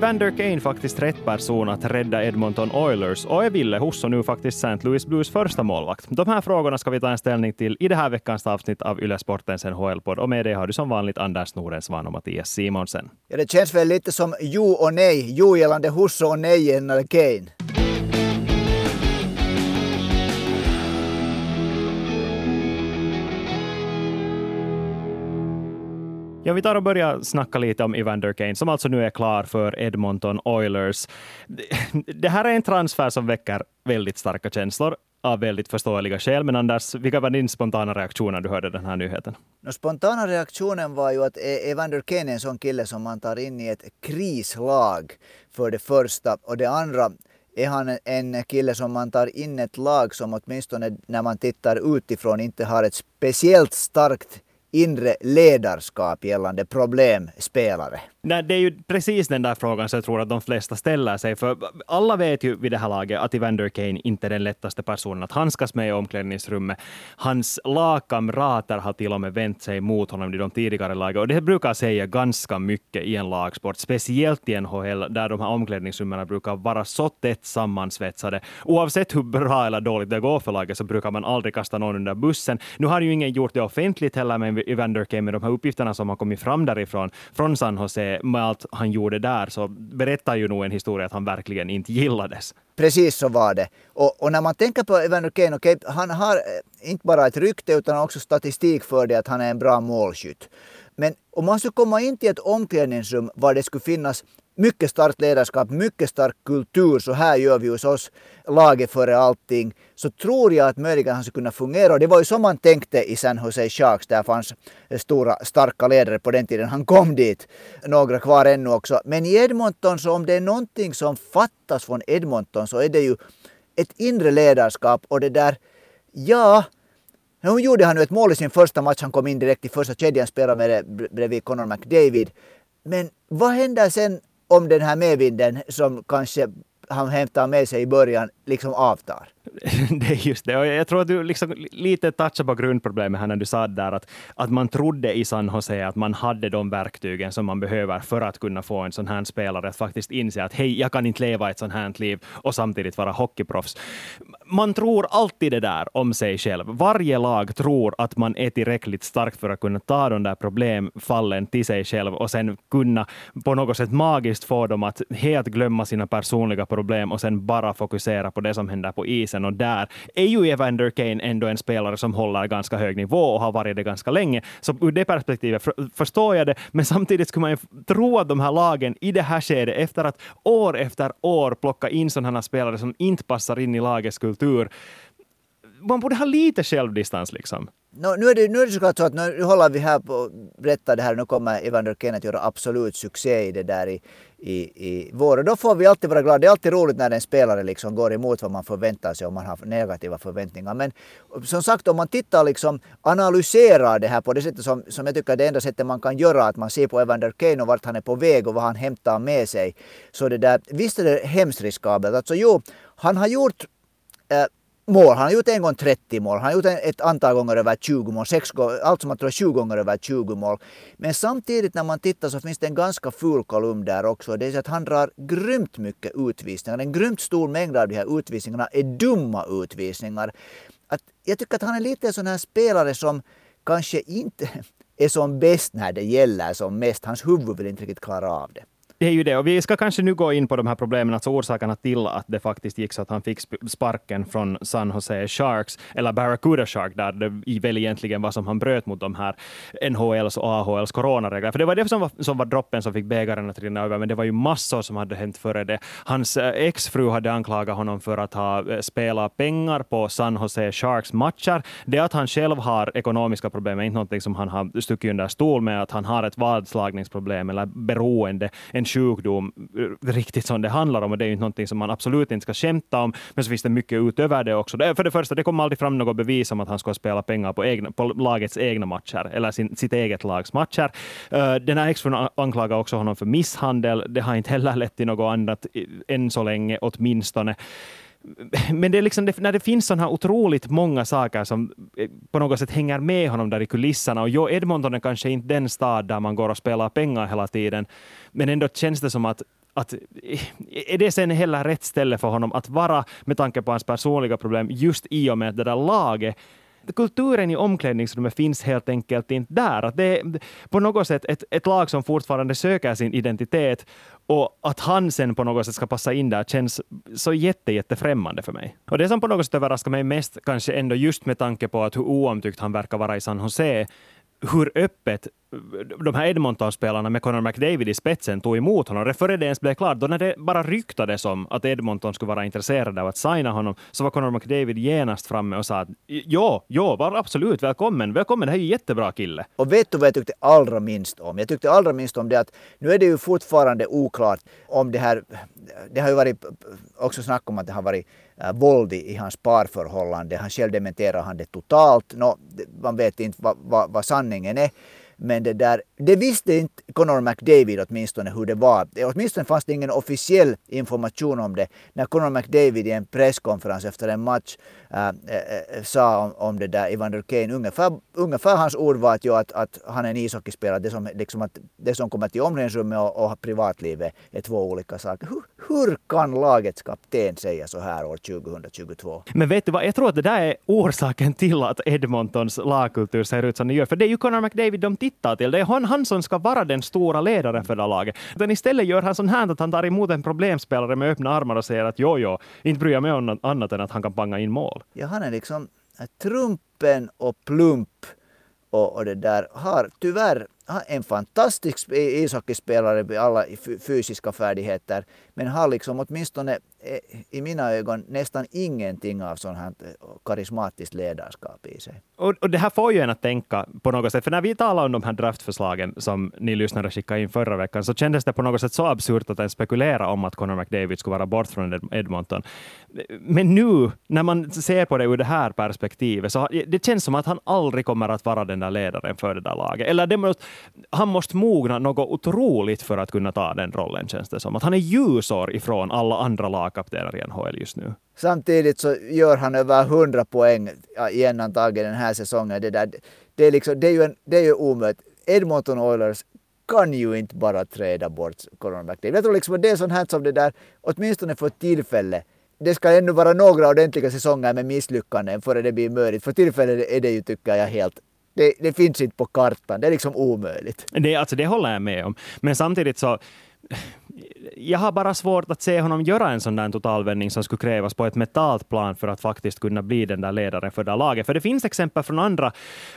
Är Evander Kane faktiskt rätt person att rädda Edmonton Oilers och är Ville Husso nu faktiskt St. Louis Blues första målvakt? De här frågorna ska vi ta en ställning till i det här veckans avsnitt av Yle Sportens NHL-podd och med det har du som vanligt Anders Norensvan och Mattias Simonsen. Ja, det känns väl lite som jo och nej. Jo gällande Husso och nej gällande Kane. Ja, vi tar och börjar snacka lite om Evander Kane, som alltså nu är klar för Edmonton Oilers. Det här är en transfer som väcker väldigt starka känslor av väldigt förståeliga skäl. Men Anders, vilka var din spontana reaktion när du hörde den här nyheten? No, spontana reaktionen var ju att e- Evander Kane är en sån kille som man tar in i ett krislag för det första. Och det andra är han en kille som man tar in ett lag som åtminstone när man tittar utifrån inte har ett speciellt starkt inre ledarskap gällande problemspelare? Nej, det är ju precis den där frågan som jag tror att de flesta ställer sig. För alla vet ju vid det här laget att Evander Kane inte är den lättaste personen att handskas med i omklädningsrummet. Hans lagkamrater har till och med vänt sig mot honom i de tidigare lagen. Och det brukar säga ganska mycket i en lagsport, speciellt i NHL, där de här omklädningsrummen brukar vara så tätt sammansvetsade. Oavsett hur bra eller dåligt det går för laget så brukar man aldrig kasta någon under bussen. Nu har ju ingen gjort det offentligt heller med Evander Kane, med de här uppgifterna som har kommit fram därifrån, från San Jose Eh, med allt han gjorde där så berättar ju nog en historia att han verkligen inte gillades. Precis så var det. Och, och när man tänker på Evander Kane, okay, han har eh, inte bara ett rykte utan också statistik för det att han är en bra målskytt. Men om man skulle komma in till ett omklädningsrum var det skulle finnas mycket starkt ledarskap, mycket stark kultur, så här gör vi hos oss, laget före allting, så tror jag att möjligen han skulle kunna fungera. Och det var ju som man tänkte i San Jose Sharks, där fanns stora starka ledare på den tiden han kom dit. Några kvar ännu också. Men i Edmonton, så om det är någonting som fattas från Edmonton så är det ju ett inre ledarskap och det där, ja, nu gjorde han ju ett mål i sin första match, han kom in direkt i första kedjan, spelade med det bredvid Connor McDavid. Men vad händer sen om den här medvinden som kanske han hämtar med sig i början liksom avtar. det är just det. Och jag tror att du liksom lite touchade på grundproblemet här när du sa där att, att man trodde i San Jose att man hade de verktygen som man behöver för att kunna få en sån här spelare att faktiskt inse att hej, jag kan inte leva ett sånt här liv och samtidigt vara hockeyproffs. Man tror alltid det där om sig själv. Varje lag tror att man är tillräckligt stark för att kunna ta de där problemfallen till sig själv och sen kunna på något sätt magiskt få dem att helt glömma sina personliga problem och sen bara fokusera på det som händer på isen och där är ju Evander Kane ändå en spelare som håller ganska hög nivå och har varit det ganska länge. Så ur det perspektivet förstår jag det, men samtidigt skulle man ju tro att de här lagen i det här skedet, efter att år efter år plocka in sådana spelare som inte passar in i lagets kultur, man borde ha lite självdistans liksom. No, nu, är det, nu är det såklart så att nu håller vi här på att berätta det här. Nu kommer Evander Kane att göra absolut succé i det där i, i, i vår. Och då får vi alltid vara glada. Det är alltid roligt när en spelare liksom går emot vad man förväntar sig om man har negativa förväntningar. Men som sagt, om man tittar liksom analyserar det här på det sättet som, som jag tycker är det enda sättet man kan göra. Att man ser på Evander Kane och vart han är på väg och vad han hämtar med sig. Så det där, visst är det hemskt riskabelt. Alltså jo, han har gjort äh, mål. Han har gjort en gång 30 mål. Han har gjort ett antal gånger över 20 mål. Sex, allt som man tror 20 gånger över 20 mål. Men samtidigt när man tittar så finns det en ganska ful kolumn där också. Det är så att han drar grymt mycket utvisningar. En grymt stor mängd av de här utvisningarna är dumma utvisningar. Att jag tycker att han är lite en sån här spelare som kanske inte är som bäst när det gäller som mest. Hans huvud vill inte riktigt klara av det. Det är ju det. Och vi ska kanske nu gå in på de här problemen, alltså orsakerna till att det faktiskt gick så att han fick sparken från San Jose Sharks, eller Barracuda Shark, där det väl egentligen var som han bröt mot de här NHLs och AHLs coronaregler. För det var det som var, som var droppen som fick bägaren att rinna över, men det var ju massor som hade hänt före det. Hans eh, exfru hade anklagat honom för att ha eh, spelat pengar på San Jose Sharks matcher. Det att han själv har ekonomiska problem är inte någonting som han har stuckit under stol med, att han har ett vadslagningsproblem eller beroende, en sjukdom eh, riktigt som det handlar om. Och det är ju inte någonting som man absolut inte ska skämta om. Men så finns det mycket utöver det också. För det första, det kom aldrig fram något bevis om att han skulle spela pengar på, egna, på lagets egna matcher eller sin, sitt eget lags matcher. Eh, den här exfrun anklagar också honom för misshandel. Det har inte heller lett till något annat än så länge åtminstone men det är liksom, när det finns sådana här otroligt många saker som eh, på något sätt hänger med honom där i kulisserna. Och jo, Edmonton är kanske inte den stad där man går och spelar pengar hela tiden, men ändå känns det som att att eh, är det sen heller rätt ställe för honom att vara med tanke på hans personliga problem just i och med att det där laget kulturen i omklädningsrummet finns helt enkelt inte där. Att det är på något sätt ett, ett lag som fortfarande söker sin identitet och att han sen på något sätt ska passa in där känns så jätte, jättefrämmande för mig. Och det som på något sätt överraskar mig mest, kanske ändå just med tanke på att hur oomtyckt han verkar vara i San Jose, hur öppet de här Edmonton-spelarna med Connor McDavid i spetsen tog emot honom. Det Före det ens blev klart, då när det bara ryktades om att Edmonton skulle vara intresserade av att signa honom, så var Connor McDavid genast framme och sa att ja, ja, var absolut välkommen, välkommen, det här är ju jättebra kille. Och vet du vad jag tyckte allra minst om? Jag tyckte allra minst om det att nu är det ju fortfarande oklart om det här, det har ju varit också snack om att det har varit äh, våld i, i hans parförhållande. Han själv dementerar han det totalt. Nå, man vet inte vad, vad, vad sanningen är. Men det där, det visste inte Conor McDavid åtminstone hur det var. Åtminstone fanns det ingen officiell information om det. När Conor McDavid i en presskonferens efter en match äh, äh, äh sa om, om det där Evander Kane, ungefär, ungefär hans ord var att, jo, att, att han är en ishockeyspelare. Det som, liksom att, det som kommer till omklädningsrummet och, och privatlivet är två olika saker. Hur, hur kan lagets kapten säga så här år 2022? Men vet du vad, jag tror att det där är orsaken till att Edmontons lagkultur ser ut som den gör. För det är ju Conor McDavid de tittar till. Det är han, han som ska vara den stora ledaren för det laget. Men istället gör han sånt här att han tar emot en problemspelare med öppna armar och säger att jo, jo, inte bryr jag mig om annat än att han kan panga in mål. Ja, han är liksom trumpen och plump och, och det där har tyvärr en fantastisk ishockeyspelare med alla fysiska färdigheter men har liksom åtminstone Eh, i mina ögon nästan ingenting av sånt här eh, karismatiskt ledarskap i sig. Och, och, det här får ju en att tänka på något sätt, för när vi talade om de här draftförslagen som ni lyssnare skickade in förra veckan, så kändes det på något sätt så absurt att ens spekulera om att Conor McDavid skulle vara bort från Edmonton. Men nu, när man ser på det ur det här perspektivet, så det känns som att han aldrig kommer att vara den där ledaren för det där laget. Eller det måste, han måste mogna något otroligt för att kunna ta den rollen, känns det som. Att han är ljusår ifrån alla andra lag lagkaptener i NHL just nu. Samtidigt så gör han över 100 poäng igen antagligen den här säsongen. Det, där, det, är, liksom, det är ju, en, det är ju omöjligt. Edmonton Oilers kan ju inte bara träda bort McDavid. Jag tror liksom att det är sånt här som det där, åtminstone för tillfället, det ska ännu vara några ordentliga säsonger med misslyckanden före det blir möjligt. För tillfället är det ju, tycker jag, helt det, det, finns inte på kartan. Det är liksom omöjligt. Det, alltså, det håller jag med om. Men samtidigt så jag har bara svårt att se honom göra en sån där totalvändning som skulle krävas på ett mentalt plan för att faktiskt kunna bli den där ledaren för det laget. För det finns exempel från andra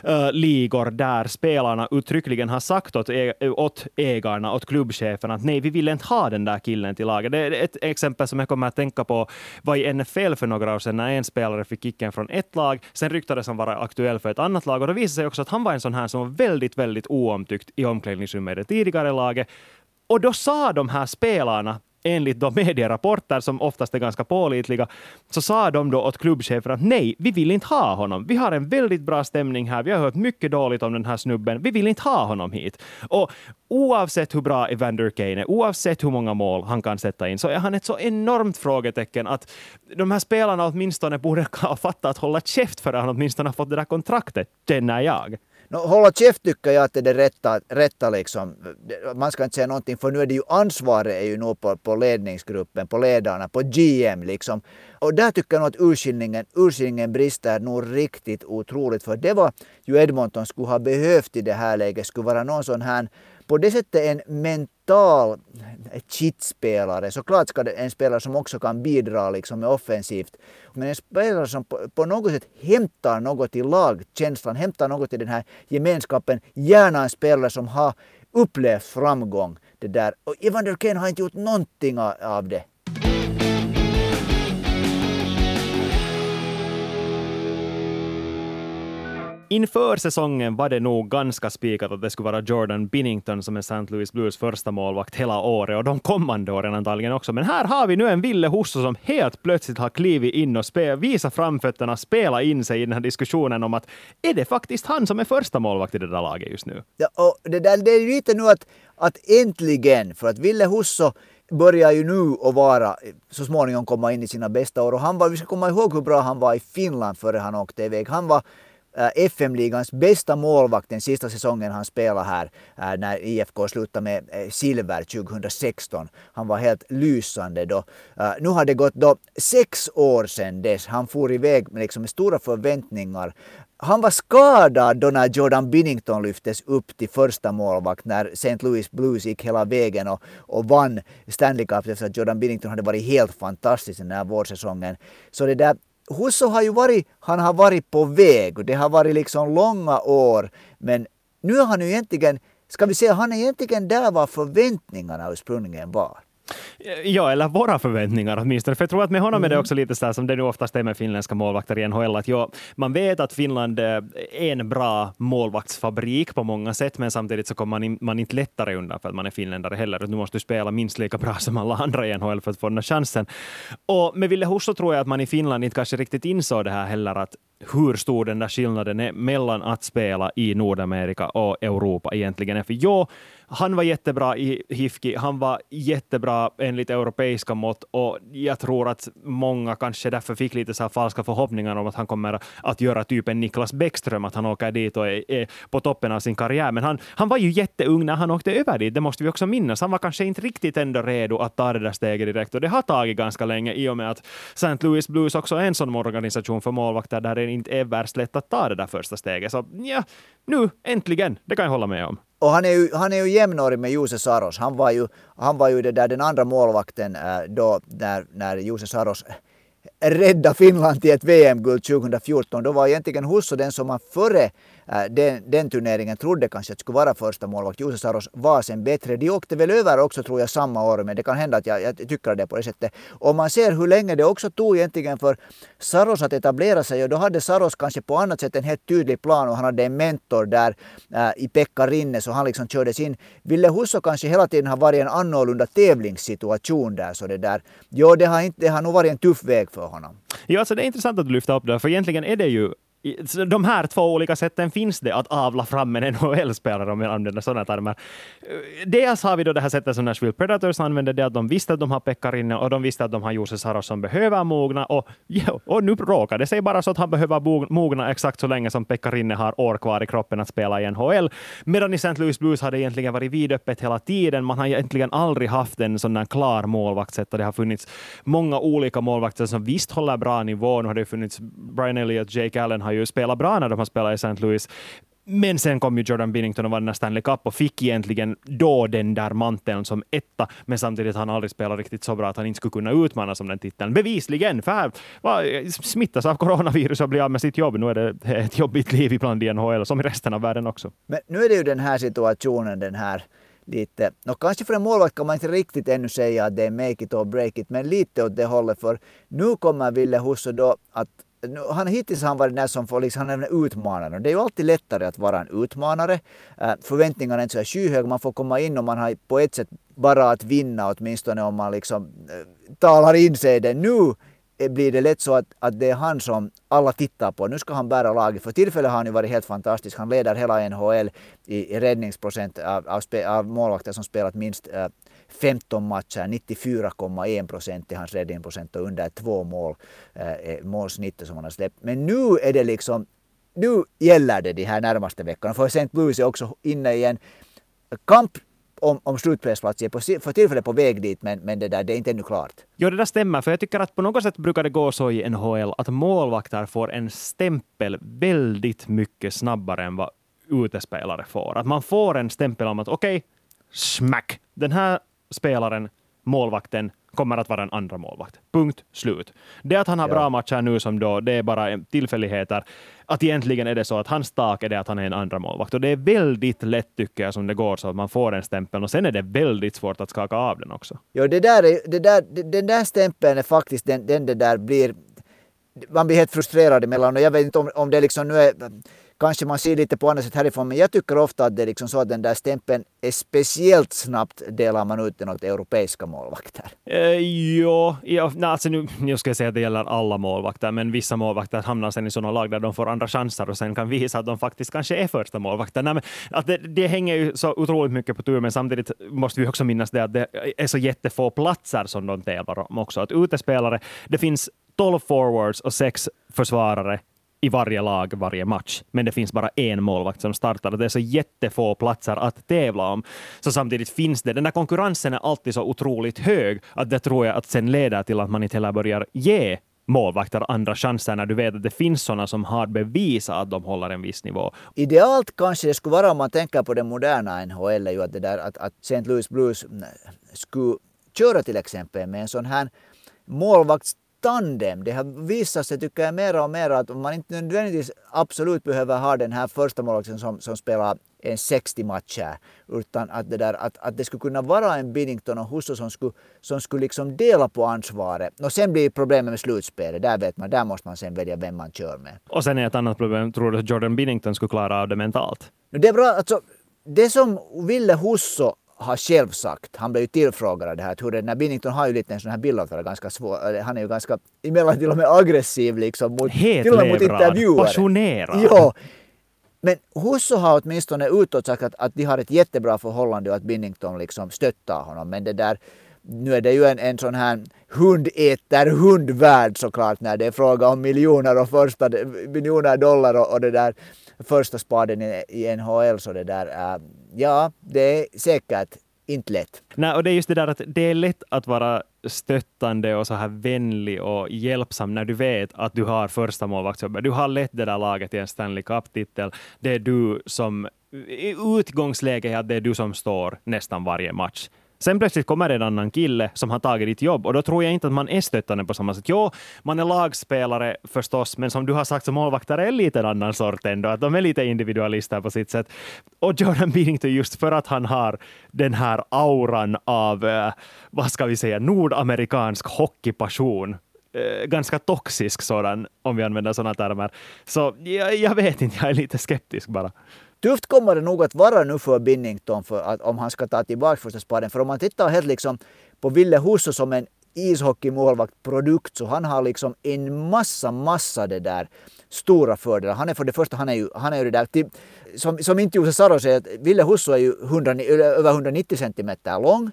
uh, ligor där spelarna uttryckligen har sagt åt, e-, åt ägarna, åt klubbcheferna att nej, vi vill inte ha den där killen till laget. Det är ett exempel som jag kommer att tänka på var i NFL för några år sedan när en spelare fick kicken från ett lag, sen ryktades han vara aktuell för ett annat lag och det visade sig också att han var en sån här som var väldigt, väldigt oomtyckt i omklädningsrummet i det tidigare laget. Och då sa de här spelarna enligt de medierapporter som oftast är ganska pålitliga, så sa de då åt klubbchefen att nej, vi vill inte ha honom. Vi har en väldigt bra stämning här. Vi har hört mycket dåligt om den här snubben. Vi vill inte ha honom hit. Och oavsett hur bra Evander Kane är, oavsett hur många mål han kan sätta in, så är han ett så enormt frågetecken att de här spelarna åtminstone borde ha fattat att hålla käft för att han åtminstone har fått det där kontraktet, känner jag. No, hålla käft tycker jag att det är det rätta, rätta liksom. Man ska inte säga någonting för nu är det ju ansvaret är ju nog på, på ledningsgruppen, på ledarna, på GM liksom. Och där tycker jag nog att urskiljningen, urskiljningen brister nog riktigt otroligt för det var ju Edmonton skulle ha behövt i det här läget, skulle vara någon sån här på det sättet en mental kitspelare. Såklart ska det en spelare som också kan bidra liksom med offensivt. Men en spelare som på, på något sätt hämtar något i lagkänslan, hämtar något i den här gemenskapen. Gärna en spelare som har upplevt framgång. Det där. Och Evander Kane har inte gjort någonting av det. Inför säsongen var det nog ganska spikat att det skulle vara Jordan Binnington som är St. Louis Blues första målvakt hela året och de kommande åren antagligen också. Men här har vi nu en Ville Husso som helt plötsligt har klivit in och visat framfötterna, spela in sig i den här diskussionen om att är det faktiskt han som är första målvakt i det där laget just nu? Ja, och det, där, det är lite nu att, att äntligen, för att Ville Husso börjar ju nu att vara, så småningom komma in i sina bästa år. Och han var, vi ska komma ihåg hur bra han var i Finland före han åkte iväg. Han var Äh, FM-ligans bästa målvakt den sista säsongen han spelade här äh, när IFK slutade med äh, silver 2016. Han var helt lysande då. Nu har det gått då sex år sedan dess. Han for iväg med, liksom, stora förväntningar han var skadad då när Jordan Binnington lyftes upp till första målvakt när St. Louis Blues gick hela vägen och, och vann Stanley Cup efter att Jordan Binnington hade varit helt fantastisk den här vårsäsongen. Så det där Husso har ju varit, han har varit på väg och det har varit liksom långa år men nu är han ju egentligen, ska vi säga, han är egentligen där var förväntningarna ursprungligen var. Ja, eller våra förväntningar åtminstone. För jag tror att med honom mm. är det mm. också lite så här som det nu oftast är med finländska målvakter i NHL, att ja, man vet att Finland är en bra målvaktsfabrik på många sätt, men samtidigt så kommer man, in, man inte lättare undan för att man är finländare heller. Nu måste du spela minst lika bra som alla andra i NHL för att få den här chansen. Och med Ville Husso tror jag att man i Finland inte kanske riktigt insåg det här heller, att hur stor den där skillnaden är mellan att spela i Nordamerika och Europa egentligen är. För ja, han var jättebra i Hifki, han var jättebra enligt europeiska mått och jag tror att många kanske därför fick lite så falska förhoppningar om att han kommer att göra typ en Niklas Bäckström, att han åker dit och är, är, på toppen av sin karriär. Men han, han var ju jätteung när han åkte över dit, det måste vi också minnas. Han var kanske inte riktigt ändå redo att ta det där steget direkt och det har tagit ganska länge i och med att St. Louis Blues också är en sån organisation för målvakter där det inte är värst lätt att ta det där första steget. Så ja, nu äntligen, det kan jag hålla med om. Och han är ju, han är ju jämnårig med Jose Saros. Han var ju, han var ju det där, den andra målvakten eh, då när, när Jose Saros eh, rädda Finland till ett VM-guld 2014. Då var egentligen Husso den som man före Äh, den, den turneringen trodde kanske att skulle vara första målvakt. Jose Saros var sen bättre. De åkte väl över också tror jag samma år, men det kan hända att jag, jag tycker det på det sättet. Om man ser hur länge det också tog egentligen för Saros att etablera sig och då hade Saros kanske på annat sätt en helt tydlig plan och han hade en mentor där äh, i Pekka Rinne så han liksom kördes in. Ville Husso kanske hela tiden ha varit en annorlunda tävlingssituation där så det där. Jo, det har, inte, det har nog varit en tuff väg för honom. Ja, alltså det är intressant att du lyfter upp det, för egentligen är det ju de här två olika sätten finns det att avla fram en NHL-spelare, om jag använder sådana termer. Eh, dels har vi då det här sättet som Nashville Predators använder, det att de visste att de har Pekkarinen och de visste att de har Jose Saros som behöver mogna. Och, ja, och nu råkar det sig bara så att han behöver mogna exakt så länge som Pekkarinen har år kvar i kroppen att spela i NHL. Medan i St. Louis Blues har det egentligen varit vidöppet hela tiden. Man har egentligen aldrig haft en sån där klar målvaktssätt. Det har funnits många olika målvakter som visst håller bra nivå. Nu har det funnits Brian Elliott, Jake Allen har ju spelat bra när de har spelat i St. Louis. Men sen kom ju Jordan Binnington och vann den Stanley Cup och fick egentligen då den där manteln som etta, men samtidigt har han aldrig spelat riktigt så bra att han inte skulle kunna utmana som den titeln. Bevisligen, för här var, smittas av coronavirus och blir av med sitt jobb. Nu är det ett jobbigt liv ibland i NHL, som i resten av världen också. Men nu är det ju den här situationen, den här lite, no, kanske för en målvakt kan man inte riktigt ännu säga att det är make it or break it, men lite åt det hållet, för nu kommer Ville Husso då att han, hittills har han varit den som får liksom, han är. Det är ju alltid lättare att vara en utmanare. Äh, förväntningarna är inte så skyhöga. Man får komma in och man har på ett sätt bara att vinna åtminstone om man liksom äh, talar in sig det. Nu eh, blir det lätt så att, att det är han som alla tittar på. Nu ska han bära laget. För tillfället har han ju varit helt fantastisk. Han leder hela NHL i, i räddningsprocent av, av, av målvakter som spelat minst äh, 15 matcher, 94,1 procent i hans räddningsprocent och under två mål, eh, eh målsnittet som han har släppt. Men nu är det liksom, nu gäller det de här närmaste veckorna. För St. Louis är också inne i en kamp om, om slutspelsplats. är på, för tillfället på väg dit, men, men det, där, det är inte ännu klart. Jo, det där stämmer, för jag tycker att på något sätt brukar det gå så i NHL att målvakter får en stämpel väldigt mycket snabbare än vad utespelare får. Att man får en stämpel om att okej, okay, smack, den här spelaren, målvakten, kommer att vara en andra målvakt. Punkt slut. Det att han har ja. bra matcher nu som då, det är bara tillfälligheter. Att egentligen är det så att hans tak är det att han är en andra målvakt. Och det är väldigt lätt tycker jag som det går så att man får en stämpel och sen är det väldigt svårt att skaka av den också. Ja, det där, är, det där, den där stämpeln är faktiskt den, den det där blir man blir helt frustrerad emellan och jag vet inte om, om det liksom nu är kanske man ser lite på andra sätt härifrån, men jag tycker ofta att det är liksom så att den där stämpeln är speciellt snabbt delar man ut den åt europeiska målvakter. Eh, jo, ja, nej, alltså nu, nu ska jag säga att det gäller alla målvakter, men vissa målvakter hamnar sen i sådana lag där de får andra chanser och sen kan visa att de faktiskt kanske är första målvakter. Nej, men, att det, det hänger ju så otroligt mycket på tur, men samtidigt måste vi också minnas det att det är så jättefå platser som de tävlar om också. Att utespelare, det finns 12 forwards och sex försvarare i varje lag varje match, men det finns bara en målvakt som startar. Det är så jättefå platser att tävla om. Så samtidigt finns det, den där konkurrensen är alltid så otroligt hög att det tror jag att sen leder till att man inte heller börjar ge målvakter andra chanser när du vet att det finns sådana som har bevisat att de håller en viss nivå. Idealt kanske det skulle vara om man tänker på den moderna NHL, ju att, det där, att, att St. Louis Blues mm, skulle köra till exempel med en sån här målvakts målvaktstandem. Det har visat sig, tycker jag, mer och mer att man inte nödvändigtvis absolut behöver ha den här första målvakten som, som spelar en 60 matcher. Utan att det, där, att, att det skulle kunna vara en Binnington och Husso som skulle, som skulle liksom dela på ansvaret. Och sen blir problemet med slutspelet. Där vet man, där måste man sen välja vem man kör med. Och sen är ett annat problem, tror du att Jordan Binnington skulle klara av det mentalt? Det är bra, alltså det som Ville Husso har själv sagt, han blev ju tillfrågad av det här, hur det, när Binnington har ju lite en sån här bild av vara ganska svår, han är ju ganska, emellan till och med aggressiv liksom, mot, till och med mot intervjuare. passionerad. Jo, men Husso har åtminstone utåt sagt att, att de har ett jättebra förhållande och att Binnington liksom stöttar honom. Men det där, nu är det ju en, en sån här hundäter hundvärld såklart när det är fråga om miljoner och första miljoner dollar och, och det där första spaden i, i NHL så det där, äh, ja det är säkert inte lätt. Nej, och det är just det där att det är lätt att vara stöttande och så här vänlig och hjälpsam när du vet att du har första målvaktsjobbet. Du har lett det där laget till en Stanley Cup-titel. Det är du som... Utgångsläget är att det är du som står nästan varje match. Sen plötsligt kommer en annan kille som har tagit ditt jobb och då tror jag inte att man är stöttande på samma sätt. Jo, man är lagspelare förstås, men som du har sagt så målvakter är lite annan sort ändå, att de är lite individualister på sitt sätt. Och Jordan Binnington, just för att han har den här auran av, eh, vad ska vi säga, nordamerikansk hockeypassion, eh, ganska toxisk sådan, om vi använder sådana termer. Så jag, jag vet inte, jag är lite skeptisk bara. Tufft kommer det nog att vara nu för Binnington för att, om han ska ta tillbaka första spaden. För om man tittar helt liksom på Ville Husso som en ishockeymålvaktprodukt så han har liksom en massa, massa det där stora fördelar. Han är för det första, han är ju, han är ju det där, till, som, som inte Jose Saro säger, att Ville Husso är ju 100, över 190 centimeter lång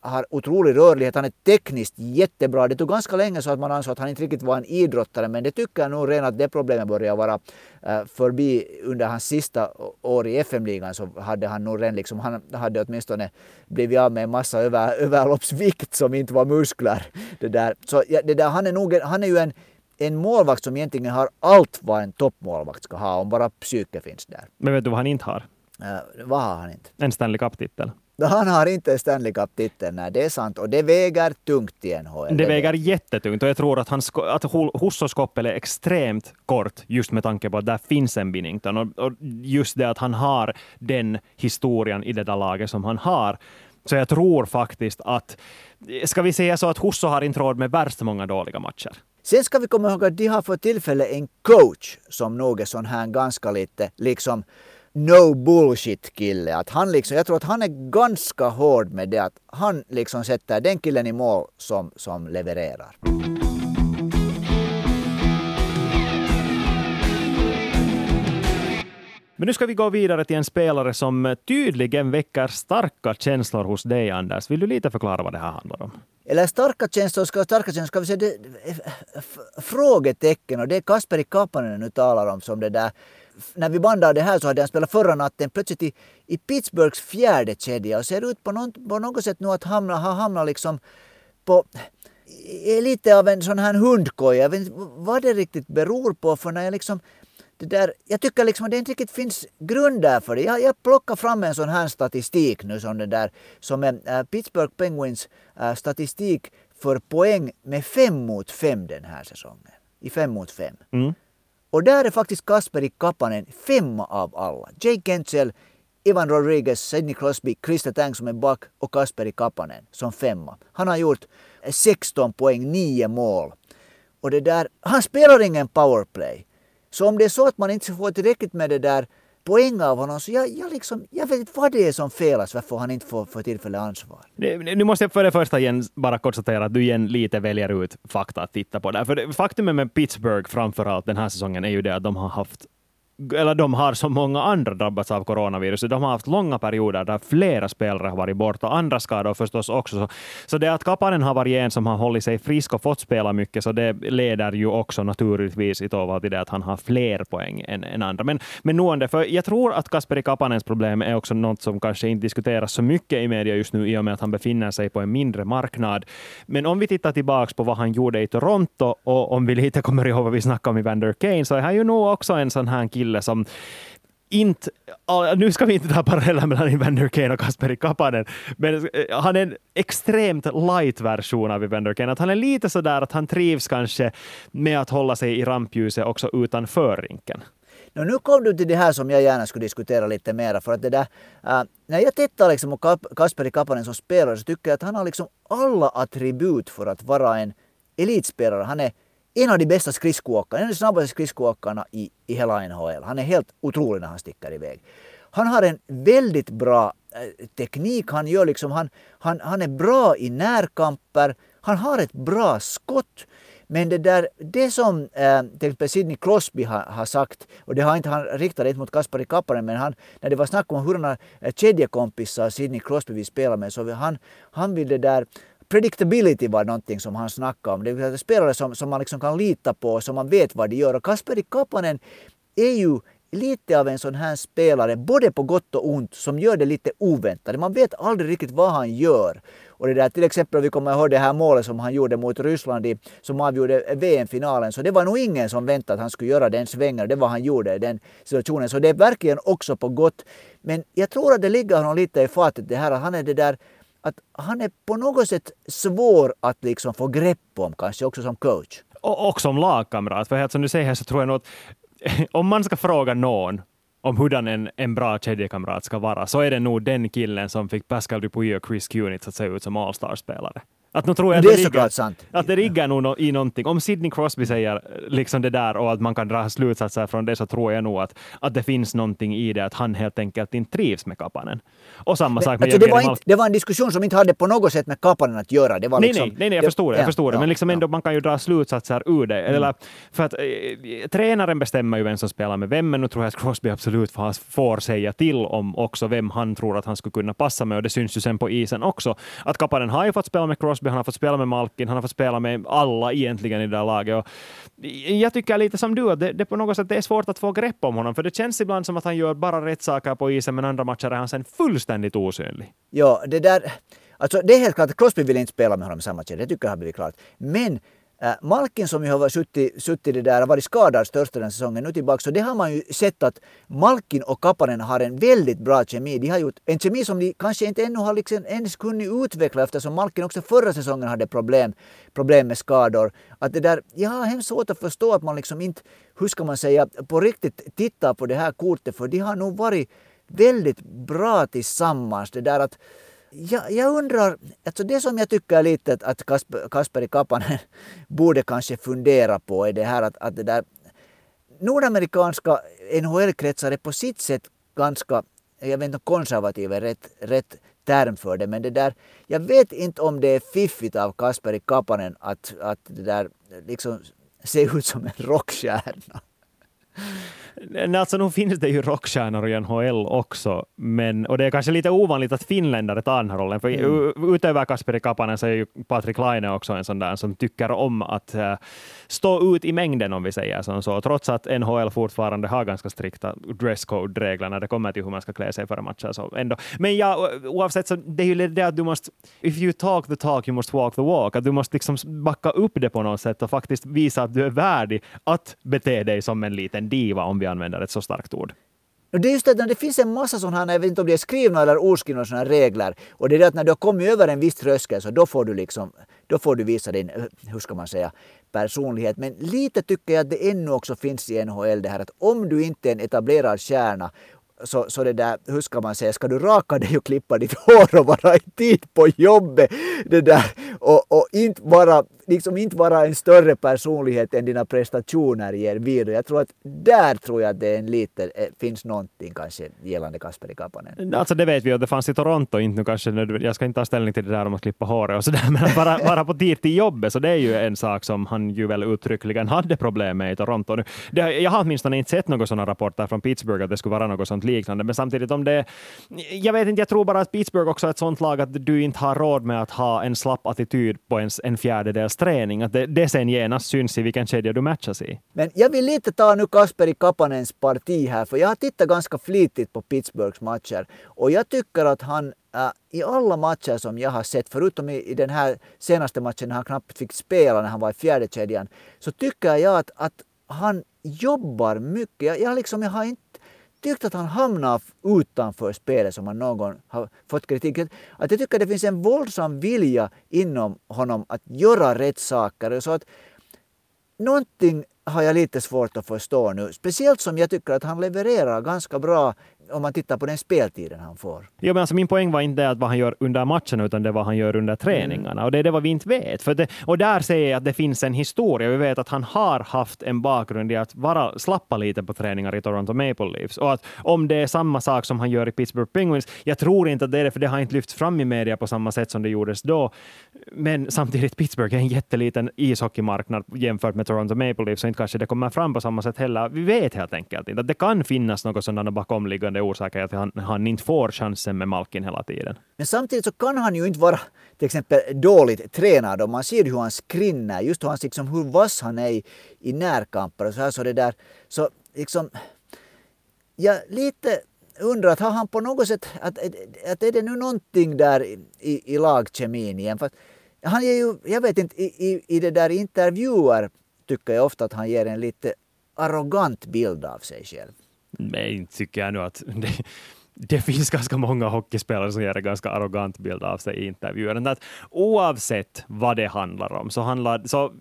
har otrolig rörlighet, han är tekniskt jättebra. Det tog ganska länge så att man ansåg att han inte riktigt var en idrottare men det tycker jag nog redan att det problemet börjar vara uh, förbi under hans sista år i FM-ligan så hade han nog redan liksom, han hade åtminstone blivit av med en massa över, överloppsvikt som inte var muskler. Det där. Så ja, det där, han, är nog, han är ju en en målvakt som egentligen har allt vad en toppmålvakt ska ha om bara psyke finns där. Men vet du vad han inte har? Uh, vad har han inte? En Stanley Cup-titel. Han har inte Stanley Cup-titeln, nej det är sant. Och det väger tungt i NHL. Det väger jättetungt och jag tror att, hans, att Hussos koppel är extremt kort just med tanke på att där finns en Binnington. Och, och just det att han har den historien i det där laget som han har. Så jag tror faktiskt att, ska vi säga så att Husso har inte råd med värst många dåliga matcher. Sen ska vi komma ihåg att de har för tillfället en coach som nog är sån här ganska lite liksom no bullshit kille. Att han liksom, jag tror att han är ganska hård med det att han liksom sätter den killen i mål som, som levererar. Men nu ska vi gå vidare till en spelare som tydligen väcker starka känslor hos dig, Anders. Vill du lite förklara vad det här handlar om? Eller starka känslor, ska, starka känslor, ska vi säga det, frågetecken och det är Kasperi Kapanen nu talar om som det där när vi bandade det här så hade han spelat förra natten plötsligt i, i Pittsburghs fjärde kedja och ser ut på, någon, på något sätt nu att hamna, ha hamnat liksom på är lite av en sån här hundkoja. Jag vet inte vad det riktigt beror på för när jag liksom det där, jag tycker liksom att det inte riktigt finns grund där för det. Jag, jag plockar fram en sån här statistik nu som den där som är äh, Pittsburgh Penguins äh, statistik för poäng med fem mot fem den här säsongen. I fem mot fem. Mm. Och där är faktiskt Kasperi Kapanen femma av alla. Jake Kentzel, Ivan Rodriguez, Sidney Crosby, Krista Tang som är back och Kasperi Kapanen som femma. Han har gjort 16 poäng, 9 mål. Och det där, han spelar ingen powerplay. Så om det är så att man inte får tillräckligt med det där poäng av honom. Så jag, jag, liksom, jag vet inte vad det är som felas, varför han inte får, får tillfälle ansvar. Nu måste jag för det första igen bara konstatera att du igen lite väljer ut fakta att titta på. Där. För faktumet med Pittsburgh framförallt den här säsongen är ju det att de har haft eller de har som många andra drabbats av coronaviruset. De har haft långa perioder där flera spelare har varit borta, andra skador förstås också. Så, så det att Kapanen har varit en som har hållit sig frisk och fått spela mycket, så det leder ju också naturligtvis i Tova till det att han har fler poäng än, än andra. Men, men nog för jag tror att Kasperi Kapanens problem är också något som kanske inte diskuteras så mycket i media just nu i och med att han befinner sig på en mindre marknad. Men om vi tittar tillbaka på vad han gjorde i Toronto och om vi lite kommer ihåg vad vi snackade om i Vander Kane, så är han ju nog också en sån här kille som inte, nu ska vi inte ta paralleller mellan Evander Kane och Kasperi Kapanen, men eh, han är en extremt light-version av Evander Kane. Att han är lite sådär att han trivs kanske med att hålla sig i rampljuset också utanför rinken. No, nu kom du till det här som jag gärna skulle diskutera lite mer. För att det där, äh, när jag tittar liksom på Kasperi Kapanen som spelare så tycker jag att han har liksom alla attribut för att vara en elitspelare. Han är en av de bästa skridskoåkarna, en av de snabbaste skridskoåkarna i, i hela NHL. Han är helt otrolig när han sticker iväg. Han har en väldigt bra eh, teknik. Han, gör liksom, han, han, han är bra i närkamper. Han har ett bra skott. Men det där, det som eh, till exempel Sidney Crosby har, har, sagt, och det har inte han riktat det mot Kaspari Kapparen, men han, när det var snack om hurdana kedjekompisar Sidney Crosby vill spela med, så han, han vill det där predictability var någonting som han snackade om. Det vill säga spelare som, som man liksom kan lita på, som man vet vad de gör. Och Kasperi Kapanen är ju lite av en sån här spelare, både på gott och ont, som gör det lite oväntat. Man vet aldrig riktigt vad han gör. Och det där till exempel, vi kommer ihåg det här målet som han gjorde mot Ryssland i, som avgjorde VM-finalen, så det var nog ingen som väntade att han skulle göra den svängen. Det var han gjorde i den situationen. Så det är verkligen också på gott. Men jag tror att det ligger honom lite i fatet det här att han är det där att han är på något sätt svår att liksom få grepp om, kanske också som coach. Och, och som lagkamrat. För som du säger så tror jag nog att om man ska fråga någon om hurdan en, en bra kedjekamrat ska vara, så är det nog den killen som fick Pascal Dupuy och Chris Kunitz att se ut som All-star-spelare. Att nu tror jag det, det är såklart sant. Att det ligger nog i någonting. Om Sidney Crosby säger liksom det där och att man kan dra slutsatser från det så tror jag nog att, att det finns någonting i det att han helt enkelt inte trivs med Kapanen. Och samma sak med alltså, det, var inte, det var en diskussion som inte hade på något sätt med Kapanen att göra. Det var nej, liksom, nej, nej, nej, jag förstår det. Jag förstår ja, det. Men liksom ändå, ja. man kan ju dra slutsatser ur det. Mm. Eller, för att eh, tränaren bestämmer ju vem som spelar med vem, men nu tror jag att Crosby absolut får säga till om också vem han tror att han skulle kunna passa med och det syns ju sen på isen också. Att Kapanen har ju fått spela med Crosby, han har fått spela med Malkin, han har fått spela med alla egentligen i det där laget. Och jag tycker lite som du, att det, det på något sätt det är svårt att få grepp om honom, för det känns ibland som att han gör bara rätt saker på isen, men andra matcher är han sen fullständigt osynlig. Ja, det där... Alltså det är helt klart att Crosby vill inte spela med honom i samma matcher, det tycker jag har blivit klart. Men Äh, Malkin som ju har suttit, suttit det där, varit skadad största den säsongen nu tillbaka, så det har man ju sett att Malkin och Kapanen har en väldigt bra kemi. De har gjort en kemi som de kanske inte ännu har liksom ens kunnat utveckla eftersom Malkin också förra säsongen hade problem, problem med skador. Att det där, jag har hemskt svårt att förstå att man liksom inte, hur ska man säga, på riktigt tittar på det här kortet för de har nog varit väldigt bra tillsammans. Det där att jag, jag undrar, alltså det som jag tycker lite att, att Kasper, Kasperi Kapanen borde kanske fundera på är det här att, att det där nordamerikanska NHL-kretsar är på sitt sätt ganska, jag vet inte om konservativ är rätt, rätt term för det, men det där, jag vet inte om det är fiffigt av Kasperi Kapanen att, att det där liksom se ut som en rockstjärna. Alltså nu finns det ju rockstjärnor i NHL också, men, och det är kanske lite ovanligt att finländare tar den här rollen. För mm. utöver Kasperi Kapanen så är ju Patrik Laine också en sån där som tycker om att uh, stå ut i mängden om vi säger som så. Trots att NHL fortfarande har ganska strikta dresscode-regler när det kommer till hur man ska klä sig före matcher. Så ändå. Men ja, oavsett så det är ju det att du måste, if you talk the talk you must walk the walk. Att du måste liksom backa upp det på något sätt och faktiskt visa att du är värdig att bete dig som en liten diva om vi använder ett så starkt ord. Det är just det, det finns en massa sådana här, jag vet inte om det är skrivna eller oskrivna sådana regler. Och det är det att när du har kommit över en viss tröskel så då får du liksom, då får du visa din, eh, hur ska man säga, personlighet. Men lite tycker jag att det ännu också finns i NHL det här att om du inte är en etablerad kärna så, så det där, hur ska man säga, ska du raka dig och klippa ditt hår och vara i tid på jobbet? Det där. och, och inte, vara, liksom inte vara en större personlighet än dina prestationer ger video. Jag tror att där tror jag att det är en lite, eh, finns någonting kanske gällande Kasperi Kapanen. Alltså det vet vi att det fanns i Toronto, inte nu kanske jag ska inte ta ställning till det där om att klippa håret och sådär, men att vara, vara på tid till jobbet, så det är ju en sak som han ju väl uttryckligen hade problem med i Toronto. Nu, det, jag har åtminstone inte sett några sådana rapporter från Pittsburgh att det skulle vara något sånt liknande, men samtidigt om det... Jag vet inte, jag tror bara att Pittsburgh också är ett sånt lag att du inte har råd med att ha en slapp attityd på en, en fjärdedels träning. Att det, det sen genast syns i vilken kedja du matchas i. Men jag vill lite ta nu Kasperi Kapanens parti här, för jag har tittat ganska flitigt på Pittsburghs matcher och jag tycker att han äh, i alla matcher som jag har sett, förutom i, i den här senaste matchen när han knappt fick spela när han var i fjärde kedjan, så tycker jag att, att han jobbar mycket. Jag, jag, liksom, jag har inte tyckt att han hamnar utanför spelet som han någon gång har fått kritik. Att jag tycker att det finns en våldsam vilja inom honom att göra rätt saker. Så att någonting har jag lite svårt att förstå nu. Speciellt som jag tycker att han levererar ganska bra om man tittar på den speltiden han får. Ja, men alltså min poäng var inte att vad han gör under matchen, utan det vad han gör under träningarna. Mm. Och det är det vad vi inte vet. För det, och där säger jag att det finns en historia. Vi vet att han har haft en bakgrund i att vara slappa lite på träningar i Toronto Maple Leafs. Och att om det är samma sak som han gör i Pittsburgh Penguins, jag tror inte att det är det, för det har inte lyfts fram i media på samma sätt som det gjordes då. Men samtidigt, Pittsburgh är en jätteliten ishockeymarknad jämfört med Toronto Maple Leafs, så inte kanske det kommer fram på samma sätt heller. Vi vet helt enkelt inte att det kan finnas något sådana bakomliggande bidragande orsaker att han, han inte får chansen med Malkin hela tiden. Men samtidigt så kan han ju inte vara till exempel dåligt tränad och man ser hur han skrinner, just hur, han, liksom, hur vass han är i, i närkamper och så här så det där. Så liksom, jag lite undrar att har han på något sätt, att, att är det nu någonting där i, i lagkemin igen? För han ger ju, jag vet inte, i, i, i det där intervjuer tycker jag ofta att han ger en lite arrogant bild av sig själv. Nej, tycker jag nu att det, det finns ganska många hockeyspelare som ger en ganska arrogant bild av sig i intervjuer. Att oavsett vad det handlar om, så, handlar, så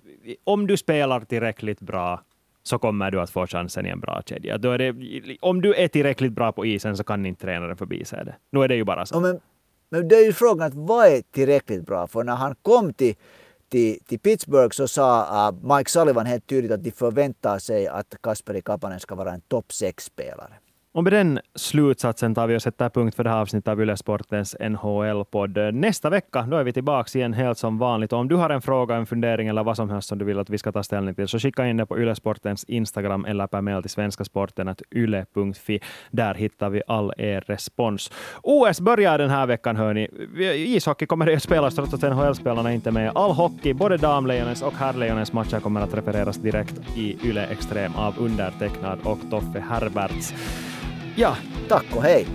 om du spelar tillräckligt bra så kommer du att få chansen i en bra kedja. Då är det, om du är tillräckligt bra på isen så kan inte tränaren förbise det. Nu är det ju bara så. Ja, men, men det är ju frågan att vad är tillräckligt bra? För när han kom till till, till Pittsburgh så sa uh, äh, Mike Sullivan helt tydligt att de förväntar sig att Kasperi Kapanen ska vara en topp 6-spelare. Och med den slutsatsen tar vi och sätter punkt för det här avsnittet av Yle Sportens NHL-podd. Nästa vecka då är vi tillbaka igen helt som vanligt. Och om du har en fråga, en fundering eller vad som helst som du vill att vi ska ta ställning till, så skicka in det på Yle Sportens Instagram eller per mail till svenskasporten.yle.fi. Där hittar vi all er respons. OS börjar den här veckan, hörni. Ishockey kommer att spelas trots att NHL-spelarna inte är med. All hockey, både damlejonens och herrlejonens matcher kommer att refereras direkt i Yle Extrem av undertecknad och Toffe Herberts. Ja, tack och hej!